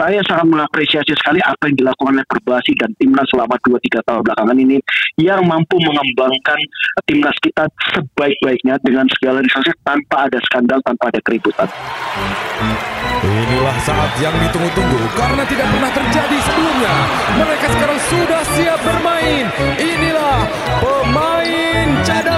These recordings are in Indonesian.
saya sangat mengapresiasi sekali apa yang dilakukan oleh Perbasi dan timnas selama 2-3 tahun belakangan ini yang mampu mengembangkan timnas kita sebaik-baiknya dengan segala resources tanpa ada skandal, tanpa ada keributan. Inilah saat yang ditunggu-tunggu karena tidak pernah terjadi sebelumnya. Mereka sekarang sudah siap bermain. Inilah pemain cadangan.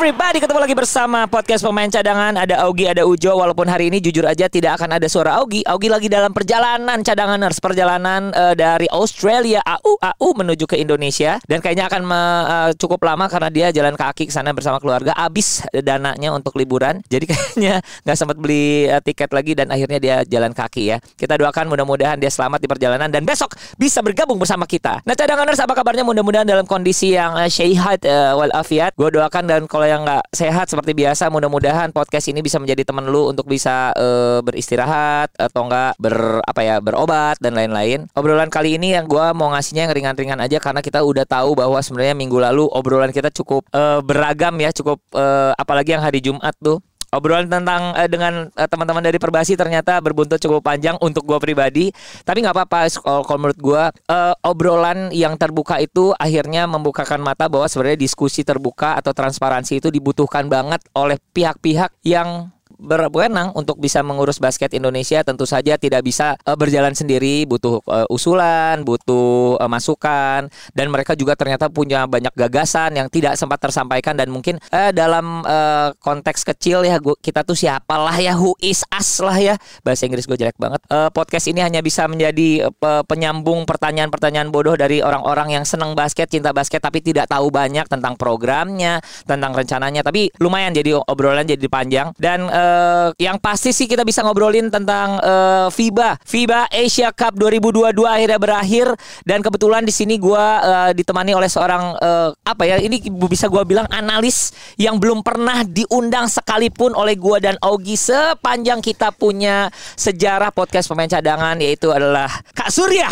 Everybody ketemu lagi bersama podcast pemain cadangan. Ada Augie, ada Ujo. Walaupun hari ini jujur aja tidak akan ada suara Augie. Augie lagi dalam perjalanan cadanganers, perjalanan eh, dari Australia AU AU menuju ke Indonesia dan kayaknya akan me- eh, cukup lama karena dia jalan kaki ke sana bersama keluarga. Abis dananya untuk liburan. Jadi kayaknya nggak sempat beli eh, tiket lagi dan akhirnya dia jalan kaki ya. Kita doakan mudah-mudahan dia selamat di perjalanan dan besok bisa bergabung bersama kita. Nah, cadanganers apa kabarnya? Mudah-mudahan dalam kondisi yang eh, sehat eh, walafiat. Gue doakan dan kalau yang nggak sehat seperti biasa, mudah-mudahan podcast ini bisa menjadi teman lu untuk bisa eh, beristirahat atau enggak ber apa ya berobat dan lain-lain. Obrolan kali ini yang gue mau ngasihnya yang ringan-ringan aja karena kita udah tahu bahwa sebenarnya minggu lalu obrolan kita cukup eh, beragam ya, cukup eh, apalagi yang hari Jumat tuh. Obrolan tentang eh, dengan eh, teman-teman dari Perbasi ternyata berbuntut cukup panjang untuk gua pribadi. Tapi nggak apa-apa kalau kalau menurut gua eh, obrolan yang terbuka itu akhirnya membukakan mata bahwa sebenarnya diskusi terbuka atau transparansi itu dibutuhkan banget oleh pihak-pihak yang berwenang untuk bisa mengurus basket Indonesia tentu saja tidak bisa eh, berjalan sendiri. Butuh eh, usulan butuh eh, masukan. Dan mereka juga ternyata punya banyak gagasan yang tidak sempat tersampaikan. Dan mungkin eh, dalam eh, konteks kecil ya gua, kita tuh siapalah ya who is us lah ya. Bahasa Inggris gue jelek banget. Eh, podcast ini hanya bisa menjadi pe- penyambung pertanyaan-pertanyaan bodoh dari orang-orang yang senang basket cinta basket tapi tidak tahu banyak tentang programnya tentang rencananya. Tapi lumayan jadi obrolan jadi panjang. Dan eh, yang pasti sih kita bisa ngobrolin tentang eh, FIBA. FIBA Asia Cup 2022 akhirnya berakhir. Dan kebetulan di sini gua eh, ditemani oleh seorang eh, apa ya ini bisa gua bilang analis yang belum pernah diundang sekalipun oleh gua dan Augie sepanjang kita punya sejarah podcast pemain cadangan yaitu adalah Kak Surya.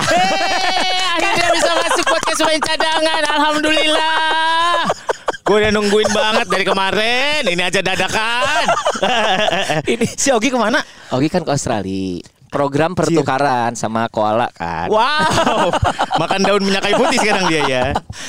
Akhirnya bisa masuk podcast main cadangan. Alhamdulillah Gue udah nungguin banget dari kemarin Ini aja dadakan ini Si Ogi ke mana? Augie kan ke Australia. Program pertukaran sama koala kan. Wow Makan daun minyak kayu putih sekarang dia ya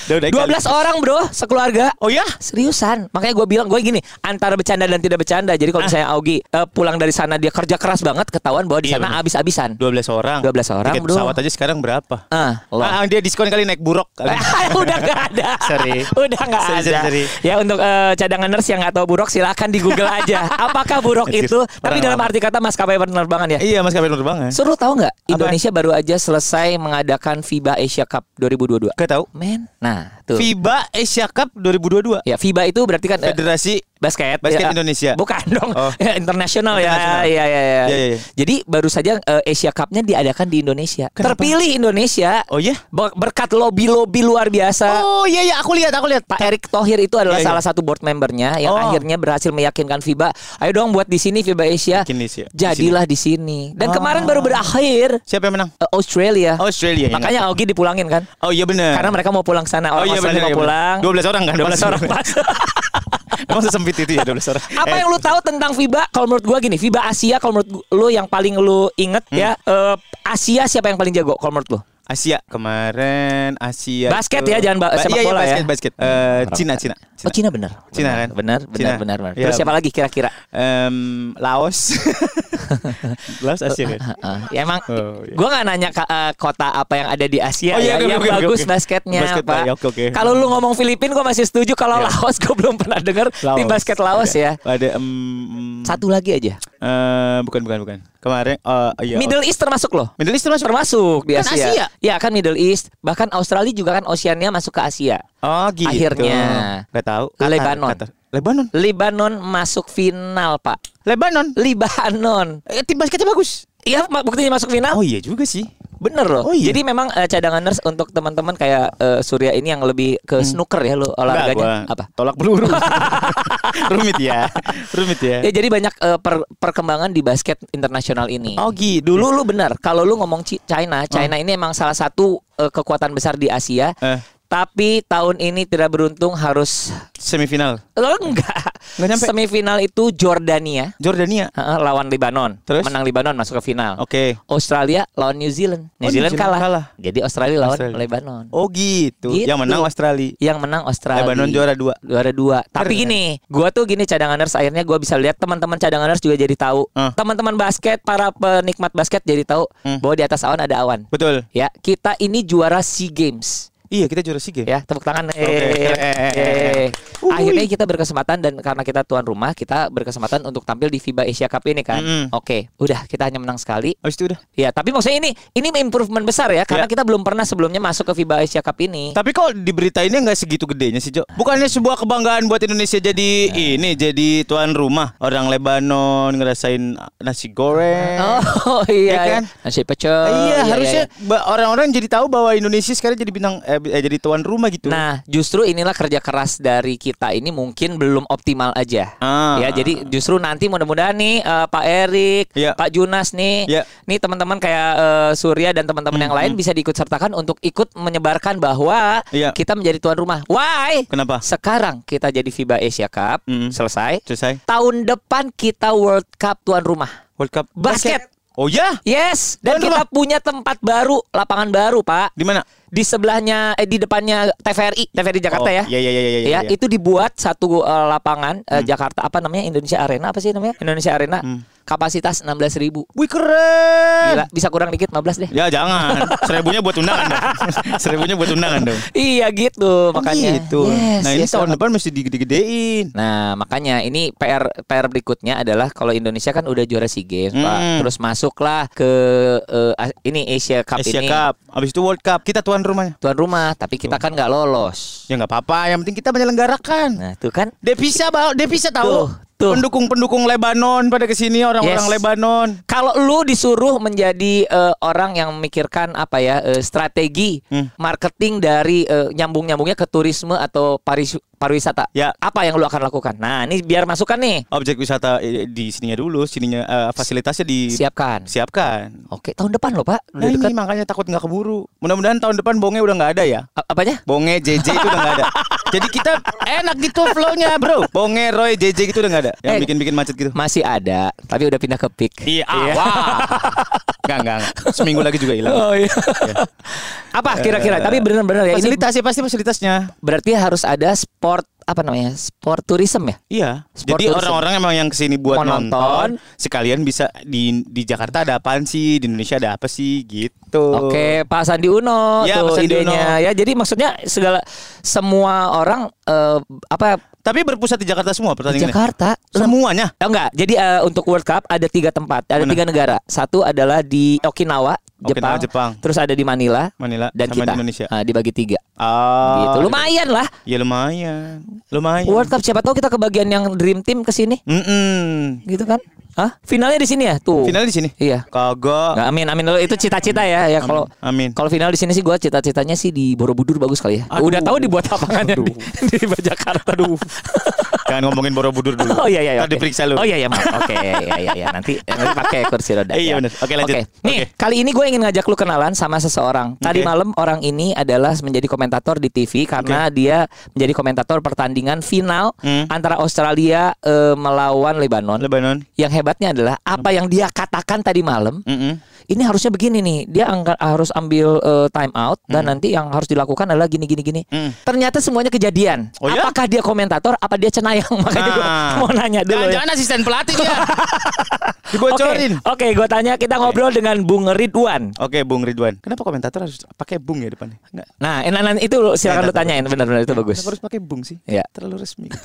Daun 12 orang bro sekeluarga Oh ya? Seriusan Makanya gue bilang Gue gini Antara bercanda dan tidak bercanda Jadi kalau misalnya Augie eh, Pulang dari sana Dia kerja keras banget Ketahuan bahwa di Iya, sana bener. abis-abisan 12 orang 12 orang, Tiket bro. pesawat aja sekarang berapa? Ah, lo. Ah, dia diskon kali naik buruk kali. Udah gak ada Sorry. Udah gak Sorry, ada sorry, sorry. Ya untuk eh, cadangan nurse yang gak tahu buruk Silahkan di google aja Apakah buruk itu Tapi dalam arti kata maskapai penerbangan ya Iya mas kabar penerbangan Suruh tahu nggak? Indonesia baru aja selesai mengadakan FIBA Asia Cup 2022 Gak tahu. Men Nah tuh FIBA Asia Cup 2022 Ya FIBA itu berarti kan eh, Federasi basket Basket ya. Indonesia. bukan dong Oh. ya, internasional ya Internasional. ya ya ya. Ya, ya, ya. jadi baru saja eh, Asia Cup-nya diadakan di Indonesia Kenapa? terpilih Indonesia Oh iya? Ber- berkat lobby lobby luar biasa Oh iya iya aku lihat aku lihat Pak Erick Thohir itu adalah Iya, iya. salah satu board membernya yang Oh. akhirnya berhasil meyakinkan FIBA, ayo dong buat di sini FIBA Asia. Di Jadilah di sini. Dan Oh. kemarin baru berakhir Siapa yang menang? eh, Australia. Australia Makanya Augie dipulangin kan? Oh iya benar. Karena mereka mau pulang sana. Orang Oh iya Australia benar. mau pulang. 12 orang kan? 12 orang pas. Emang sesempit itu ya 12 orang. Apa Eh, yang lu tahu tentang FIBA? Kalau menurut gua gini, FIBA Asia kalau menurut lu yang paling lu inget Hmm. ya, eh, Asia siapa yang paling jago kalau menurut lu? Asia kemarin Asia Basket tuh- ya, jangan ba- sepak iya, iya, bola ya. basket, basket. Eh, Cina, Cina. Oh Cina benar. Cina kan? Benar, benar, Cina. benar, benar. Iya. Terus siapa lagi kira-kira? Em, Laos. Laos Asia kan? Ah, ya emang Oh, iya. gua nggak nanya ka- eh, kota apa yang ada di Asia Oh, iya, ya, yang bagus oke. basketnya Basket, ya, oke, oke. Kalau lu ngomong Filipina gua masih setuju kalau Iya. Laos gua belum pernah dengar tim basket Laos ya. Ada em, Satu lagi aja. eh, bukan bukan bukan. Kemarin eh iya. Middle East termasuk loh. Middle East termasuk. Termasuk di Kan Asia. Asia. Ya kan Middle East, bahkan Australia juga kan Oceania masuk ke Asia. Oh gitu. Akhirnya. Gak tahu. Qatar, Lebanon. Qatar. Lebanon. Lebanon masuk final, Pak. Lebanon. Lebanon. Eh, tim basketnya bagus. Iya, buktinya masuk final. Oh iya juga sih. Bener loh. Oh, iya. Jadi memang eh, cadanganers untuk teman-teman kayak eh, Surya ini yang lebih ke snooker ya lo Hmm. Enggak, olahraganya gua apa? Tolak peluru. Rumit ya. Rumit ya. Ya jadi banyak eh, per- perkembangan di basket internasional ini. Oh gitu. Dulu lu benar, kalau lu ngomong China, China ini emang salah satu eh, kekuatan besar di Asia. Eh. Tapi tahun ini tidak beruntung harus semifinal. lo enggak Nggak nyampe. Semifinal itu Jordania Jordania. Lawan Lebanon. Terus? Menang Lebanon masuk ke final. Oke. Australia lawan New Zealand. New Oh, Zealand, New Zealand kalah. kalah. Jadi Australia lawan Australia. Lebanon. Oh gitu. Gitu. Yang menang Australia. Yang menang Australia. Lebanon juara dua. Juara dua. Tapi Keren. gini, gua tuh gini cadanganers akhirnya gua bisa lihat teman-teman cadanganers juga jadi tahu. Ah. Teman-teman basket, para penikmat basket jadi tahu Hmm. bahwa di atas awan ada awan. Betul. Ya, kita ini juara SEA Games. Iya kita juara SEA Games. Ya, tepuk tangan. Oke. Eh, eh. Akhirnya kita berkesempatan dan karena kita tuan rumah, kita berkesempatan untuk tampil di FIBA Asia Cup ini kan. Mm-mm. Oke, udah kita hanya menang sekali. Habis itu udah. Ya, tapi maksudnya ini ini improvement besar ya karena Ya. kita belum pernah sebelumnya masuk ke FIBA Asia Cup ini. Tapi kok di berita ini nggak segitu gedenya sih Jo? Bukannya sebuah kebanggaan buat Indonesia jadi ini jadi tuan rumah orang Lebanon ngerasain nasi goreng. Oh iya, Ya kan? nasi pecel. iya, iya, harusnya iya. orang-orang jadi tahu bahwa Indonesia sekarang jadi bintang eh, eh, jadi tuan rumah gitu. Nah, justru inilah kerja keras dari kita ini mungkin belum optimal aja. Ah. Ya, jadi justru nanti mudah-mudahan nih eh, Pak Erik, Iya. Pak Junas nih, Iya. nih teman-teman kayak eh, Surya dan teman-teman yang lain bisa diikut sertakan untuk ikut menyebarkan bahwa Iya. kita menjadi tuan rumah. Why? Kenapa? Sekarang kita jadi FIBA Asia Cup, Mm. selesai. Selesai. Tahun depan kita World Cup tuan rumah. World Cup Basket. Oh ya? Yes, dan Tuan kita rumah. punya tempat baru, lapangan baru, Pak. Di mana? Di sebelahnya eh di depannya TVRI, TVRI Jakarta Oh, ya. Iya iya iya iya. Ya, iya. itu dibuat satu eh, lapangan eh, Jakarta apa namanya Indonesia Arena apa sih namanya Indonesia Arena Hmm. Kapasitas 16.000 ribu Wih keren. Gila, bisa kurang dikit 15 deh. Ya jangan. Seribunya buat undangan dong. Seribunya buat undangan dong. Iya gitu Oh, makanya. gitu. Yes, nah ini yes, tahun banget. depan mesti digede-gedein. Nah makanya ini PR PR berikutnya adalah kalau Indonesia kan udah juara SEA Games pak, Hmm. terus masuklah ke eh, a- ini Asia Cup Asia ini Cup. Habis itu World Cup. Kita tuan rumahnya. tuan rumah, tapi kita kan nggak lolos. Ya nggak apa-apa. Yang penting kita menyelenggarakan. Nah tuh kan Devisa Devisa tahu. Tuh, tuh. Pendukung-pendukung Lebanon pada ke sini orang-orang Yes. Lebanon. Kalau lu disuruh menjadi eh, orang yang memikirkan apa ya eh, strategi Hmm. marketing dari eh, nyambung-nyambungnya ke turisme atau paris pariwisata, Ya. apa yang lu akan lakukan? Nah, ini biar masukkan nih. Objek wisata di sininya dulu, sininya eh, fasilitasnya di Siapkan. siapkan. Oke, tahun depan loh, Pak. Udah Nah dekat. ini makanya takut nggak keburu. Mudah-mudahan tahun depan bonge udah nggak ada ya. A- apanya? Bonge JJ itu udah nggak ada. Jadi kita enak gitu flownya bro. Bonge Roy JJ gitu udah nggak ada. Yang Eh. bikin-bikin macet gitu. Masih ada, tapi udah pindah ke PIK. Iya, ah, wah. Enggak, enggak, enggak. Seminggu lagi juga hilang. Oh iya. apa kira-kira? Tapi benar-benar ya ini Fasilitas ya pasti fasilitasnya. berarti harus ada sport apa namanya? Sport tourism ya? Iya. Sport Jadi orang-orang emang yang ke sini buat Mau nonton. nonton, sekalian bisa di di Jakarta ada apaan sih, di Indonesia ada apa sih gitu. Oke, Pak Sandi Uno Ya, tuh Pak Sandi idenya Uno. ya. Jadi maksudnya segala semua orang eh, apa Tapi berpusat di Jakarta semua di pertandingannya. Jakarta Semuanya. Oh, enggak. Jadi eh, untuk World Cup ada tiga tempat, ada Mana? tiga negara. Satu adalah di Okinawa, Jepang, Okinawa, Jepang. terus ada di Manila, Manila dan sama kita. di Indonesia. Nah, dibagi tiga. Ah. gitu. Lumayan lah. Ya lumayan. Lumayan. World Cup siapa tahu kita kebagian yang Dream Team ke sini, Mm-mm. gitu kan? Hah? Finalnya di sini ya? Tuh. Final di sini. Iya. Kagak. Nggak, amin amin itu cita-cita ya ya kalau Amin. kalau final di sini sih gua cita-citanya sih di Borobudur bagus kali ya. Aduh. Udah tahu dibuat lapangannya di, di Jakarta dulu. Jangan ngomongin Borobudur dulu. Oh iya iya. Oke. diperiksa lu. Oh iya iya. Oke iya iya iya nanti nanti pakai kursi roda. Iya ya. benar. Oke, lanjut. Oke. Nih Oke. kali ini gue ingin ngajak lu kenalan sama seseorang. Tadi malam orang ini adalah menjadi komentator di TV karena dia menjadi komentator pertandingan final Hmm. antara Australia eh, melawan Lebanon. Lebanon. Yang hebatnya adalah apa yang dia katakan tadi malam. Mm-mm. Ini harusnya begini nih, dia angka- harus ambil eh, time out dan nanti yang harus dilakukan adalah gini gini gini. Hmm. Ternyata semuanya kejadian. Oh ya? Apakah dia komentator? Apa dia cenayang? Makanya gue Nah. mau nanya dulu. ya. Jangan-jangan asisten pelatih dia. Oke, Dibocorin. oke, gue tanya kita ngobrol dengan Bung Ridwan. Oke, Bung Ridwan. Kenapa komentator harus pakai Bung ya depannya? Enggak. Nah, nah, nah, itu silakan lu tanyain benar-benar itu bagus. Kenapa harus pakai Bung sih? Iya. Terlalu resmi.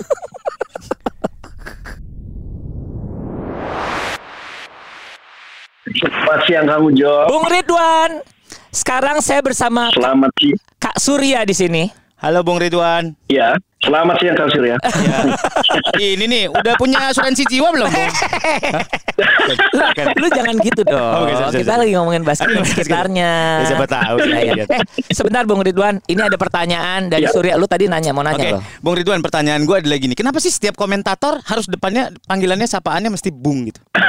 Selamat siang Kang Ujo. Bung Ridwan, sekarang saya bersama Selamat siang. Kak Surya di sini. Halo Bung Ridwan. Ya, selamat siang Kang Surya. Ya. Ini nih, udah punya asuransi jiwa belum, Bung? Hah? Lu jangan gitu dong. Oh, siap, kita lagi ngomongin basket sekitarnya. Ya, siapa tahu. Ya, ya. Iya. Eh, sebentar Bung Ridwan, ini ada pertanyaan dari Ya. Surya. Lu tadi nanya mau nanya Oke, loh. Bung Ridwan, pertanyaan gue adalah gini. Kenapa sih setiap komentator harus depannya panggilannya sapaannya mesti Bung gitu?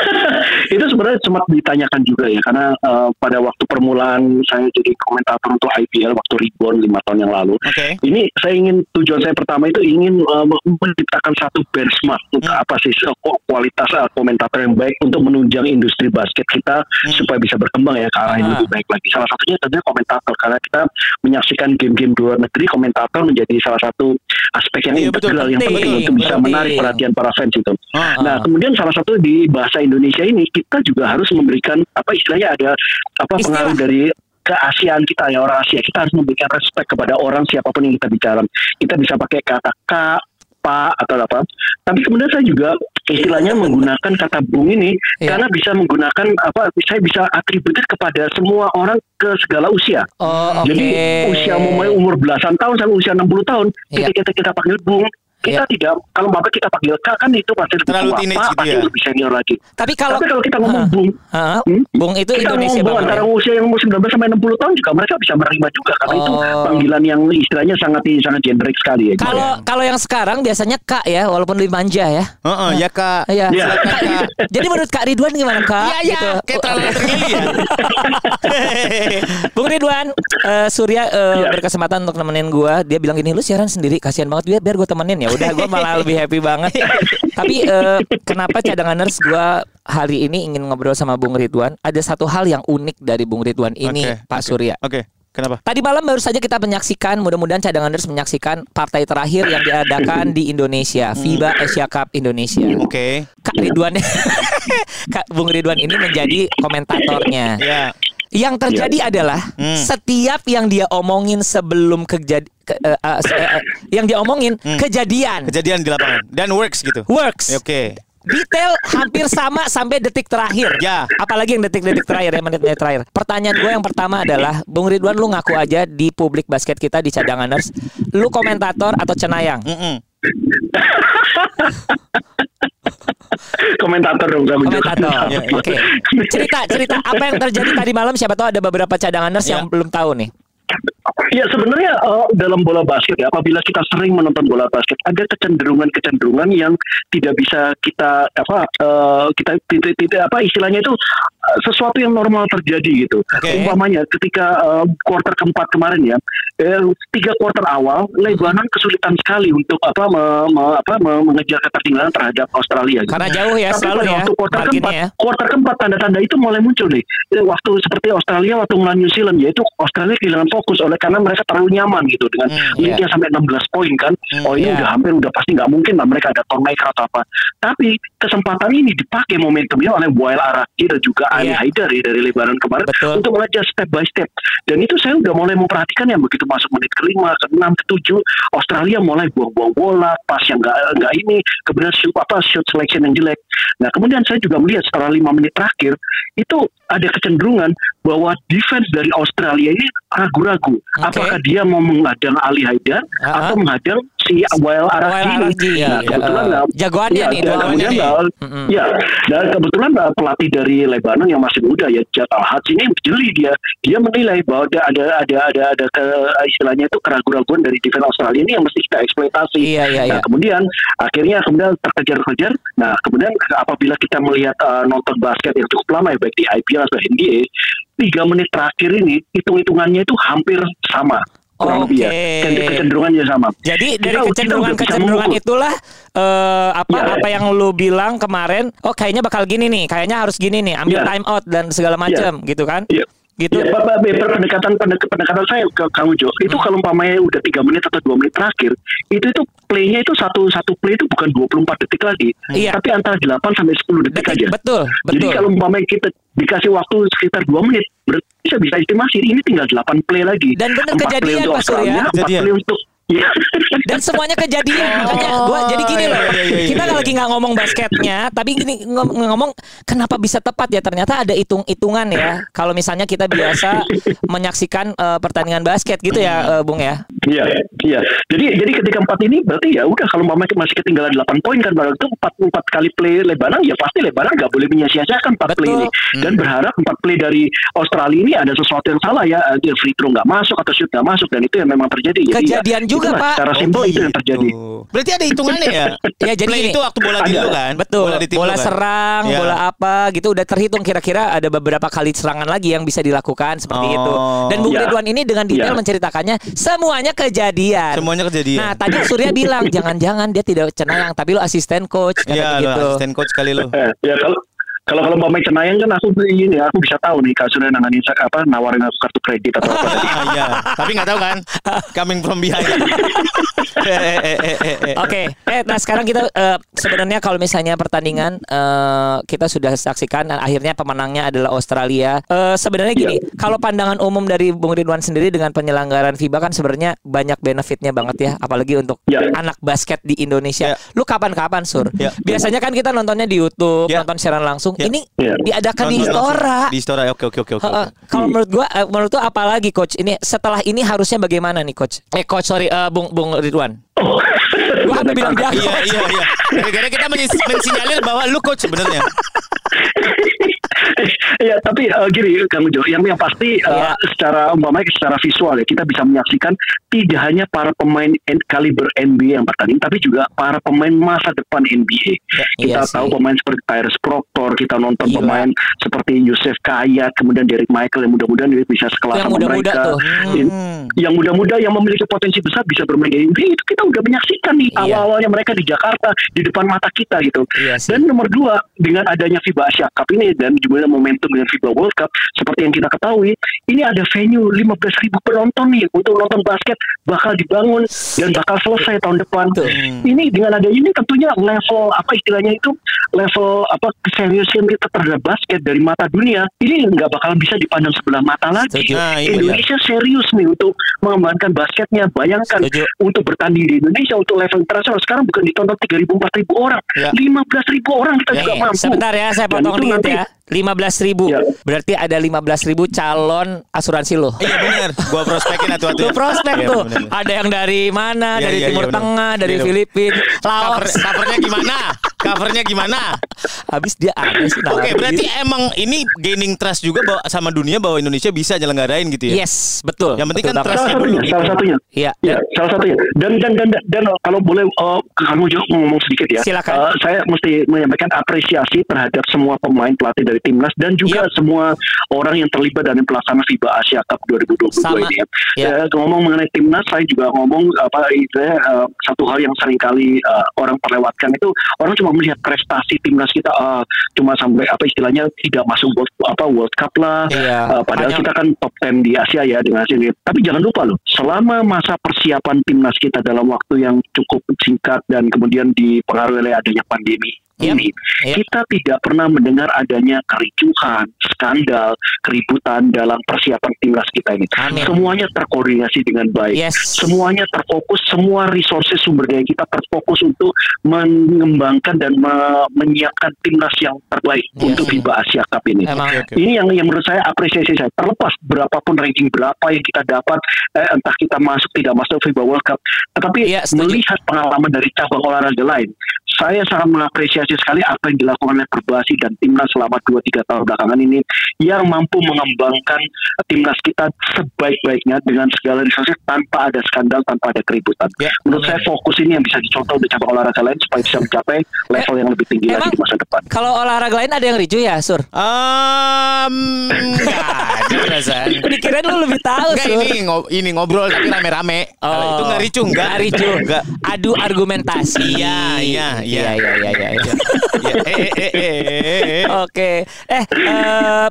itu sebenarnya sempat ditanyakan juga ya karena eh, pada waktu permulaan saya jadi komentator untuk IPL waktu Reborn lima tahun yang lalu. Oke. Ini saya ingin tujuan saya pertama itu ingin eh, menciptakan satu benchmark untuk Hmm. apa sih ku- kualitas eh, komentator yang baik untuk menunjang industri basket kita Hmm. supaya bisa berkembang ya ke arah yang Ah. lebih baik lagi. Salah satunya tentunya komentator karena kita menyaksikan game-game di luar negeri komentator menjadi salah satu aspek yang betul, integral yang penting, penting untuk bisa menarik perhatian para fans itu. Ah. Nah, kemudian salah satu di bahasa Indonesia ini kita juga harus memberikan apa istilahnya ada apa Istilah. pengaruh dari keasiaan kita ya orang Asia kita harus memberikan respect kepada orang siapa pun yang kita bicara. Kita bisa pakai kata kak, pak atau apa. Tapi kemudian saya juga istilahnya menggunakan kata bung ini Iya. karena bisa menggunakan apa saya bisa atributif kepada semua orang ke segala usia. Oh, oke. Jadi usia mulai umur belasan tahun sampai usia 60 tahun Iya. ketika kita, kita panggil bung kita Iya. tidak kalau bapak kita panggil kak kan itu pasti lebih Terlalu tua teenage pak gitu pasti ya. lebih senior lagi. Tapi kalau Tapi kalau kita ngomong Hah. bung, Hah? Hmm? Bung itu kita Indonesia ngomong banget. antara ya? usia yang umur 19 sampai 60 tahun juga mereka bisa menerima juga karena itu Oh. panggilan yang istilahnya sangat sangat generik sekali ya. Kalau kalau yang sekarang biasanya Kak ya, walaupun lebih manja ya. Heeh, ya Kak. Iya. Iya. Kak. Jadi menurut Kak Ridwan gimana Kak? Iya, iya. Gitu. Kayak terlalu tergeli ya. Bung Ridwan, eh, Surya eh, Iya. berkesempatan untuk nemenin gua. Dia bilang gini, lu siaran sendiri, kasihan banget biar biar gue temenin ya. Udah gue malah lebih happy banget. Tapi eh, kenapa cadanganers gua hari ini ingin ngobrol sama Bung Ridwan? Ada satu hal yang unik dari Bung Ridwan ini, Oke, Pak oke. Surya. Oke, kenapa? Tadi malam baru saja kita menyaksikan, mudah-mudahan cadanganers menyaksikan partai terakhir yang diadakan di Indonesia, FIBA Asia Cup Indonesia. Oke. Kak Ridwan, Kak Bung Ridwan ini menjadi komentatornya. Ya. Yang terjadi adalah Hmm. setiap yang dia omongin sebelum kejadi ke- se- eh, eh, yang dia omongin Hmm. kejadian Kejadian di lapangan dan works gitu. works. Oke. Detail hampir sama sampai detik terakhir. Ya. Apalagi yang detik-detik terakhir ya menit-menit terakhir. Pertanyaan gue yang pertama adalah, Bung Ridwan lu ngaku aja di publik basket kita di cadanganers, lu komentator atau cenayang? Mm-mm. komentator dong kamu juga. Komentator. Ya. Oke. Cerita cerita apa yang terjadi tadi malam siapa tahu ada beberapa cadanganers Ya. yang belum tahu nih. Ya sebenarnya eh, dalam bola basket ya apabila kita sering menonton bola basket ada kecenderungan-kecenderungan yang tidak bisa kita apa eh, kita tidak, tidak apa istilahnya itu eh, sesuatu yang normal terjadi gitu. Oke. Umpamanya ketika eh, quarter keempat kemarin ya eh, tiga quarter awal Lebanon kesulitan sekali untuk apa me- me- apa me- mengejar ketertinggalan terhadap Australia. gitu. Karena jauh ya Tapi selalu pada ya waktu quarter keempat, ya. quarter keempat tanda-tanda itu mulai muncul nih. Waktu seperti Australia waktu melawan New Zealand yaitu Australia kehilangan fokus oleh karena mereka terlalu nyaman gitu dengan Hmm, leadnya sampai 16 poin kan. Hmm, oh ini iya. udah hampir udah pasti nggak mungkin lah mereka ada tormaker atau apa. Tapi kesempatan ini dipakai momentumnya oleh Wael Araki dan juga Ali Iya. Haidar ya dari Lebanon kemarin Betul. untuk mengejar step by step. Dan itu saya udah mulai memperhatikan ya begitu masuk menit kelima, keenam, ketujuh, Australia mulai buang-buang bola, pas yang nggak nggak ini, kemudian shoot apa shoot selection yang jelek. Nah kemudian saya juga melihat setelah lima menit terakhir itu ada kecenderungan bahwa defense dari Australia ini ragu-ragu. Apakah dia mau menghadang Ali Haidar Ah. atau menghadang si Araki Wael ini? Araki, Nah, ya, kebetulan eh, nah, jagoannya iya, nih, dan kemudian nih. nah. Ya, dan kebetulan uh, pelatih dari Lebanon yang masih muda ya Jad Al ini jeli dia. Dia menilai bahwa ada ada ada ada, ada ke, istilahnya itu keraguan-raguan dari defense Australia ini yang mesti kita eksploitasi. Iya, iya, Nah, iya. kemudian akhirnya kemudian terkejar-kejar. Nah, kemudian apabila kita melihat uh, nonton basket yang cukup lama ya baik di IPL atau NBA, tiga menit terakhir ini hitung-hitungannya itu hampir sama kurang lebih ya. Kecenderungannya sama. Jadi dari kecenderungan-kecenderungan itulah eh, apa Ya. apa yang lu bilang kemarin, oh kayaknya bakal gini nih, kayaknya harus gini nih, ambil Ya. time out dan segala macam gitu kan? Iya. Gitu. Ya, Pak, Pak, pendekatan pendek- pendekatan saya ke Kang Ujo itu kalau umpamanya udah tiga menit atau dua menit terakhir itu itu playnya itu satu satu play itu bukan 24 detik lagi, Iya. tapi antara 8 sampai 10 detik, Detik, aja. betul, Jadi betul. kalau umpamanya kita dikasih waktu sekitar dua menit, berarti bisa bisa estimasi ini tinggal 8 play lagi. Dan Empat kejadian, Pak Surya. Empat play untuk. Dan semuanya kejadian makanya gua jadi gini loh. iya, iya, iya, Kita iya. lagi nggak ngomong basketnya, tapi gini ngom- ngomong kenapa bisa tepat ya? Ternyata ada hitung-hitungan ya. Kalau misalnya kita biasa menyaksikan eh, pertandingan basket gitu ya, eh, Bung ya. Iya, iya. Jadi jadi ketika empat ini berarti ya udah kalau umpamanya masih ketinggalan 8 poin kan baru itu empat empat kali play Lebanon ya pasti Lebanon nggak boleh menyia-nyiakan empat play ini dan berharap empat play dari Australia ini ada sesuatu yang salah ya dia free throw nggak masuk atau shoot nggak masuk dan itu yang memang terjadi. Jadi ya, Kejadian juga, Itulah, Pak. Secara simpel itu yang terjadi. Tuh. Berarti ada hitungannya ya? Ya, jadi Play gini. itu waktu bola di Ada. lu kan? Betul. Bola, Bola kan? serang, Ya. bola apa gitu udah terhitung kira-kira ada beberapa kali serangan lagi yang bisa dilakukan seperti Oh. itu. Dan Bung Ya. Ridwan ini dengan detail Ya. menceritakannya semuanya kejadian. Semuanya kejadian. Nah, tadi Surya bilang jangan-jangan dia tidak cenayang tapi lu asisten coach Iya, begitu. lo asisten coach kali lu. Eh, ya kalau kalau kalau pemain cenayang kan aku ini aku bisa tahu nih Kak Surya nanganin apa nawarin aku kartu kredit atau apa tadi. Iya. Tapi nggak tahu kan? Coming from behind. Eh, eh, eh. Oke, eh nah sekarang kita eh, sebenarnya kalau misalnya pertandingan eh, kita sudah saksikan dan akhirnya pemenangnya adalah Australia. Eh, sebenarnya gini, kalau pandangan umum dari Bung Ridwan sendiri dengan penyelenggaraan FIBA kan sebenarnya banyak benefitnya banget ya, apalagi untuk Ya. anak basket di Indonesia. Ya. Lu kapan-kapan sur? Ya. Biasanya kan kita nontonnya di YouTube, Ya. nonton siaran langsung. Ya. Ini Ya. diadakan di. Istora. Di Istora. Oke, oke, oke, oke. Kalau menurut gua, eh, menurut gua apalagi coach ini setelah ini harusnya bagaimana nih coach? Eh coach sorry, eh, Bung Bung Ridwan. Oh. Gua hampir bilang dia Iya, iya, iya. Gara-gara kita mensinyalir bahwa lu coach sebenarnya. ya tapi eh, gini Kang Jo, yang yang pasti eh, Iya. secara umpamanya secara visual ya kita bisa menyaksikan tidak hanya para pemain N- kaliber NBA yang bertanding, tapi juga para pemain masa depan NBA. iya kita sih. tahu pemain seperti Tyrese Proctor, kita nonton Gila. pemain seperti Yusuf Kayat, kemudian Derek Michael yang mudah-mudahan dia bisa sekelas Yang sama muda-muda mereka. tuh. In- Hmm. yang muda-muda yang memiliki potensi besar bisa bermain di NBA itu kita udah menyaksikan nih Iya. awal-awalnya mereka di Jakarta di depan mata kita gitu. Iya sih. Dan nomor dua dengan adanya FIBA Asia Cup ini dan juga momentum dengan FIBA World Cup seperti yang kita ketahui ini ada venue 15.000 ribu penonton nih untuk nonton basket bakal dibangun dan bakal selesai tahun depan. Tuh. Ini dengan adanya ini tentunya level apa istilahnya itu level apa keseriusan kita terhadap basket dari mata dunia ini nggak bakal bisa dipandang sebelah mata lagi. Setuju. Nah, iya. Indonesia serius nih untuk mengembangkan basketnya. Bayangkan Setuju. untuk bertanding di Indonesia untuk level internasional sekarang bukan ditonton 3.000 4.000 orang, Ya. 15.000 orang kita Ya, juga ya. mampu. Sebentar ya, saya potong itu dikit nanti- ya. 15 ribu. Ya. Berarti ada 15 ribu calon asuransi lo. Iya benar. Gua prospekin atuh Lu prospek Iya, tuh. bener. Ada yang dari mana? Iya, dari iya, Timur bener. Tengah, dari Iya, Filipina, Cover, Laos. covernya gimana? Covernya gimana? Habis dia ada sih Oke, nawarin berarti emang ini gaining trust juga bahwa sama dunia bahwa Indonesia bisa nyelenggarain gitu ya. Yes, betul. Yang penting Betul kan trust salah satunya, dulu. salah satunya. Iya. Ya, salah satunya. Dan dan dan dan, dan kalau boleh uh, kamu juga ngomong sedikit ya. Silakan. Uh, saya mesti menyampaikan apresiasi terhadap semua pemain pelatih dari timnas dan juga Iya. semua orang yang terlibat dalam pelaksanaan FIBA Asia Cup 2022 Sama. ini ya. Iya. Ya, ngomong mengenai timnas, saya juga ngomong apa istilahnya uh, satu hal yang sering kali uh, orang perlewatkan itu orang cuma melihat prestasi timnas kita uh, cuma sampai apa istilahnya tidak masuk world, apa World Cup lah. Iya. Uh, padahal Hanya- kita kan top 10 di Asia ya dengan hasil ini. Tapi jangan lupa loh, selama masa persiapan timnas kita dalam waktu yang cukup singkat dan kemudian dipengaruhi oleh adanya pandemi Yep. ini, Yep. kita tidak pernah mendengar adanya kericuhan, skandal, keributan dalam persiapan timnas kita ini. Amin. Semuanya terkoordinasi dengan baik. Yes. Semuanya terfokus, semua resources sumber daya kita terfokus untuk mengembangkan dan me- menyiapkan timnas yang terbaik Yes. untuk FIBA Asia Cup ini. Emang. Ini yang yang menurut saya apresiasi saya. Terlepas berapapun ranking berapa yang kita dapat, eh, entah kita masuk tidak masuk FIBA World Cup, tetapi Iya, setuju. melihat pengalaman dari cabang olahraga lain, saya sangat mengapresiasi sekali apa yang dilakukan oleh Perbasi dan timnas selama 2-3 tahun belakangan ini yang mampu mengembangkan timnas kita sebaik-baiknya dengan segala resources tanpa ada skandal, tanpa ada keributan. Ya, Menurut saya fokus ini yang bisa dicontoh di cabang olahraga lain supaya bisa mencapai level yang lebih tinggi Emang- lagi di masa depan. Kalau olahraga lain ada yang ricu ya, Sur? Um, enggak ada. Dikirain lu lebih tahu, Enggak Sur. ini ngob- ini ngobrol tapi rame-rame. Kalau itu enggak ricu, enggak. Nggak ricu. Enggak. Adu argumentasi. Iya, iya, iya. Iya, iya, iya. Ya. Oke. Eh, eh,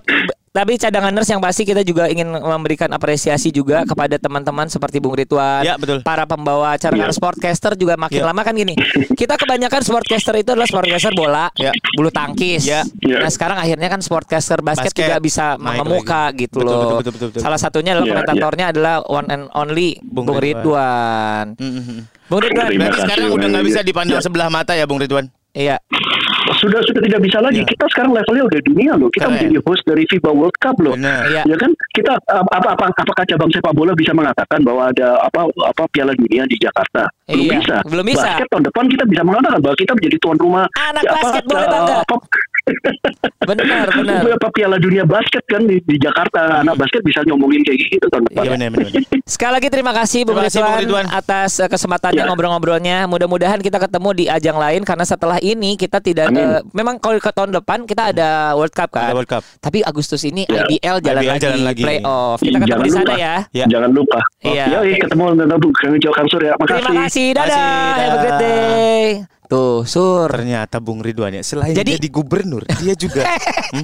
tapi cadanganers yang pasti kita juga ingin memberikan apresiasi juga kepada teman-teman seperti Bung Ridwan, Ya, betul. para pembawa acara Ya. sportcaster juga makin Ya. lama kan gini. Kita kebanyakan sportcaster itu adalah sportcaster bola, Ya. bulu tangkis. Ya. Ya. Nah, sekarang akhirnya kan sportcaster basket, Basket. juga bisa Naik mengemuka lagi. gitu Betul, loh. betul, betul, betul, betul. Salah satunya adalah Ya, komentatornya adalah one and only Bung, Bung Ridwan. Mm, mm, mm. Bung Ridwan, Terima Berarti kasih, sekarang udah nggak bisa dipandang Ya. sebelah mata ya Bung Ridwan. iya. sudah sudah tidak bisa lagi. Ya. Kita sekarang levelnya udah dunia loh. Kita Keren. menjadi host dari FIBA World Cup loh. Benar. Iya. Ya kan kita apa apa apakah cabang sepak bola bisa mengatakan bahwa ada apa apa Piala Dunia di Jakarta? Belum Iya, bisa. belum bisa. Basket tahun depan kita bisa mengatakan bahwa kita menjadi tuan rumah Anak apa, basket boleh uh, bangga. apa, Benar, benar. Beberapa piala dunia basket kan di, di Jakarta anak basket bisa ngomongin kayak gitu tahun depan. Iya benar benar. Sekali lagi terima kasih Bung Bung Ridwan atas eh, kesempatannya Ya. ngobrol-ngobrolnya. Mudah-mudahan kita ketemu di ajang lain karena setelah ini kita tidak Amin. eh, memang kalau ke tahun depan kita ada World Cup kan. Ada World Cup. Tapi Agustus ini Ya. IBL jalan, IBL lagi, jalan lagi. playoff. Kita ketemu Jangan di sana lupa. ya. Ya. Jangan lupa. Iya. Yoi, ketemu dengan Kang Ujo Kang Surya. Makasih. Terima kasih. Dadah. Have a great day. Tuh, Sur. Ternyata Bung Ridwan ya selain Jadi- jadi gubernur dia juga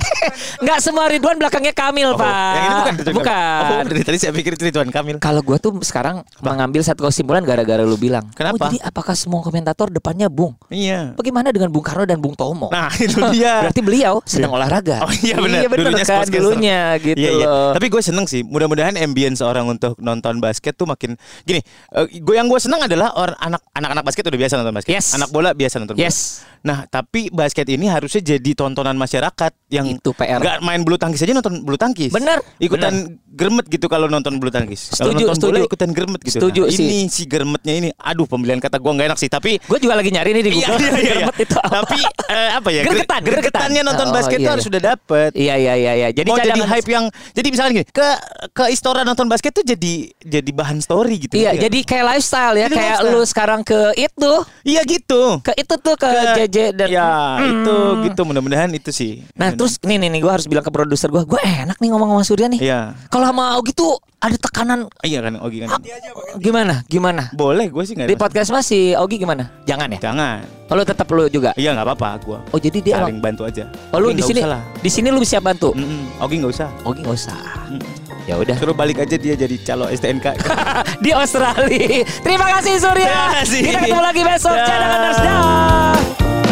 Nggak semua Ridwan belakangnya Kamil, Oh, Pak. Yang ini bukan Ridwan Bukan. Kamil. Oh, dari tadi saya pikir Ridwan Kamil. Kalau gue tuh sekarang mengambil satu kesimpulan gara-gara lu bilang. Kenapa? Oh, jadi apakah semua komentator depannya Bung? Iya. Bagaimana dengan Bung Karno dan Bung Tomo? Nah, itu dia. Berarti beliau sedang olahraga. Oh iya benar. Iya benar Dulunya kan dulunya gitu Iya, iya. loh. Tapi gue seneng sih. Mudah-mudahan ambience orang untuk nonton basket tuh makin gini. eh, gue yang gue seneng adalah orang anak anak-anak basket udah biasa nonton basket. Yes. Anak bola biasa nonton bola. Yes. Nah, tapi basket ini harusnya jadi tontonan masyarakat yang Itu PR. nggak main bulu tangkis aja nonton bulu tangkis. Bener, Ikutan gremet gitu kalau nonton bulu tangkis. Kalau Setuju, nonton bola setuju. ikutan gremet gitu. Setuju Nah, sih. Ini si gremetnya ini. Aduh, pemilihan kata gue nggak enak sih. Tapi Gue juga lagi nyari nih di Iya, Google. iya, iya, iya. Germet itu apa? Tapi eh, apa ya? Gregetan. Gregetannya nonton Oh, basket iya, tuh harus iya. sudah dapet. Iya iya iya iya. Jadi mau jadi hype yang jadi misalnya gini ke ke Istora nonton basket tuh jadi jadi bahan story gitu Iya, nggak? jadi kayak lifestyle ya, kayak lu sekarang ke itu, iya gitu ke itu tuh ke, JJ dan ya Hmm. itu gitu mudah-mudahan itu sih Nah terus nih nih nih gue harus bilang ke produser gue, gue enak nih ngomong sama Surya nih. iya Kalau sama Ogi tuh ada tekanan iya kan Ogi kan gimana gimana? boleh gue sih nggak Di masalah. podcast mas si Ogi gimana? Jangan ya? jangan Oh, lu tetap lu juga. iya nggak apa-apa gue Oh jadi dia saling emang. bantu aja Oh lu di sini di sini lu siap bantu. Mm-mm. Ogi nggak usah Ogi nggak usah. Mm. Ya udah. suruh balik aja dia jadi calo STNK di Australia. Terima kasih Surya. Terima kasih. Kita ketemu lagi besok. Cadangan Nurse. Dah.